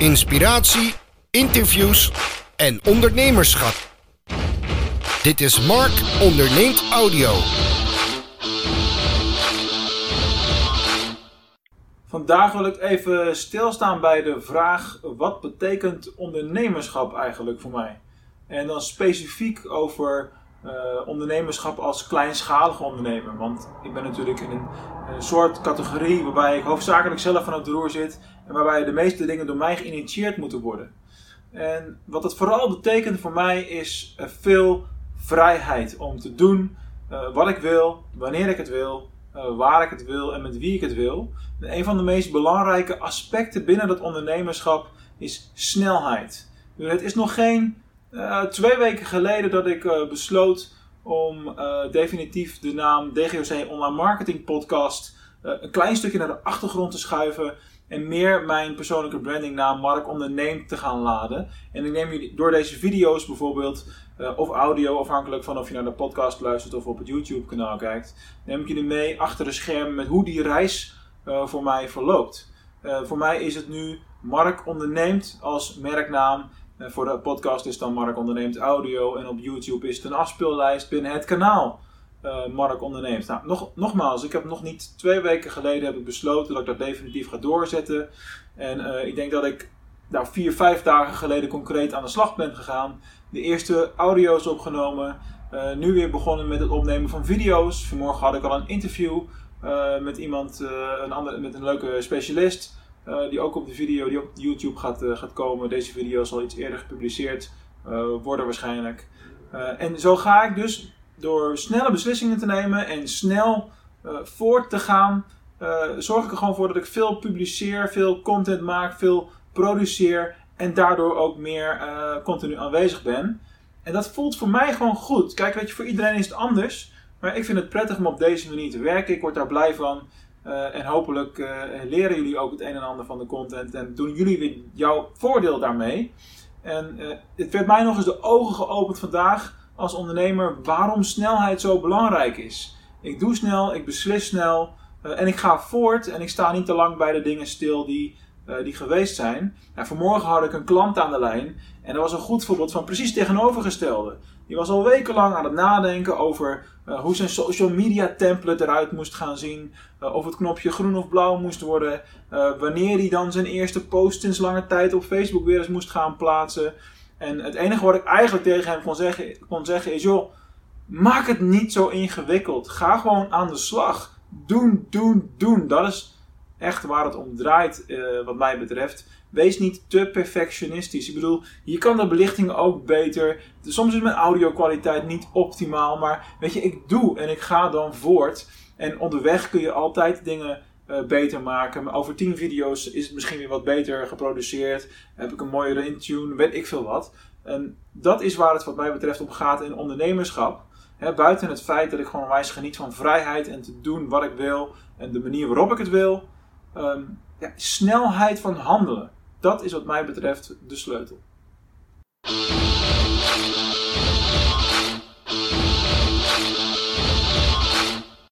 inspiratie, interviews en ondernemerschap. Dit is Mark Onderneemt Audio. Vandaag wil ik even stilstaan bij de vraag: wat betekent ondernemerschap eigenlijk voor mij? En dan specifiek over uh, ondernemerschap als kleinschalige ondernemer. Want ik ben natuurlijk in een, een, soort categorie waarbij ik hoofdzakelijk zelf van het roer zit en waarbij de meeste dingen door mij geïnitieerd moeten worden. En wat het vooral betekent voor mij is uh, veel vrijheid om te doen wat ik wil, wanneer ik het wil, waar ik het wil en met wie ik het wil. En een van de meest belangrijke aspecten binnen dat ondernemerschap is snelheid. Dus het is nog geen uh, twee weken geleden dat ik uh, besloot om uh, definitief de naam DGOC Online Marketing Podcast een klein stukje naar de achtergrond te schuiven en meer mijn persoonlijke brandingnaam Mark Onderneemt te gaan laden. En ik neem jullie door deze video's bijvoorbeeld, of audio, afhankelijk van of je naar de podcast luistert of op het YouTube kanaal kijkt, neem ik jullie mee achter de schermen met hoe die reis voor mij verloopt. voor mij is het nu Mark Onderneemt als merknaam voor de podcast is dan Mark Onderneemt Audio. En op YouTube is het een afspeellijst binnen het kanaal uh, Mark Onderneemt. Nou, nog, nogmaals, ik heb nog niet twee weken geleden heb ik besloten dat ik dat definitief ga doorzetten. En uh, ik denk dat ik nou, vier, vijf dagen geleden concreet aan de slag ben gegaan. De eerste audio's opgenomen. Uh, nu weer begonnen met het opnemen van video's. Vanmorgen had ik al een interview met iemand, een ander, met een leuke specialist. Uh, die ook op de video die op YouTube gaat, uh, gaat komen. Deze video zal iets eerder gepubliceerd uh, worden waarschijnlijk. en zo ga ik dus door snelle beslissingen te nemen en snel voort te gaan, zorg ik er gewoon voor dat ik veel publiceer, veel content maak, veel produceer en daardoor ook meer continu aanwezig ben. En dat voelt voor mij gewoon goed. Kijk, weet je, voor iedereen is het anders. Maar ik vind het prettig om op deze manier te werken. Ik word daar blij van. Uh, en hopelijk uh, leren jullie ook het een en ander van de content en doen jullie weer jouw voordeel daarmee. En uh, het werd mij nog eens de ogen geopend vandaag als ondernemer waarom snelheid zo belangrijk is. Ik doe snel, ik beslis snel en ik ga voort en ik sta niet te lang bij de dingen stil die, die geweest zijn. Nou, vanmorgen had ik een klant aan de lijn en dat was een goed voorbeeld van precies tegenovergestelde. Die was al wekenlang aan het nadenken over uh, hoe zijn social media template eruit moest gaan zien. Uh, of het knopje groen of blauw moest worden. Wanneer hij dan zijn eerste post sinds lange tijd op Facebook weer eens moest gaan plaatsen. En het enige wat ik eigenlijk tegen hem kon zeggen, kon zeggen is: joh, maak het niet zo ingewikkeld. Ga gewoon aan de slag. Doen, doen, doen. Dat is echt waar het om draait, wat mij betreft. Wees niet te perfectionistisch. Ik bedoel, je kan de belichting ook beter. Soms is mijn audio kwaliteit niet optimaal. Maar weet je, ik doe en ik ga dan voort. En onderweg kun je altijd dingen uh, beter maken. Over 10 video's is het misschien weer wat beter geproduceerd. Heb ik een mooiere intune, weet ik veel wat. En dat is waar het wat mij betreft om gaat in ondernemerschap. Buiten het feit dat ik gewoon wijs geniet van vrijheid en te doen wat ik wil. En de manier waarop ik het wil. Um, ja, snelheid van handelen. Dat is wat mij betreft de sleutel.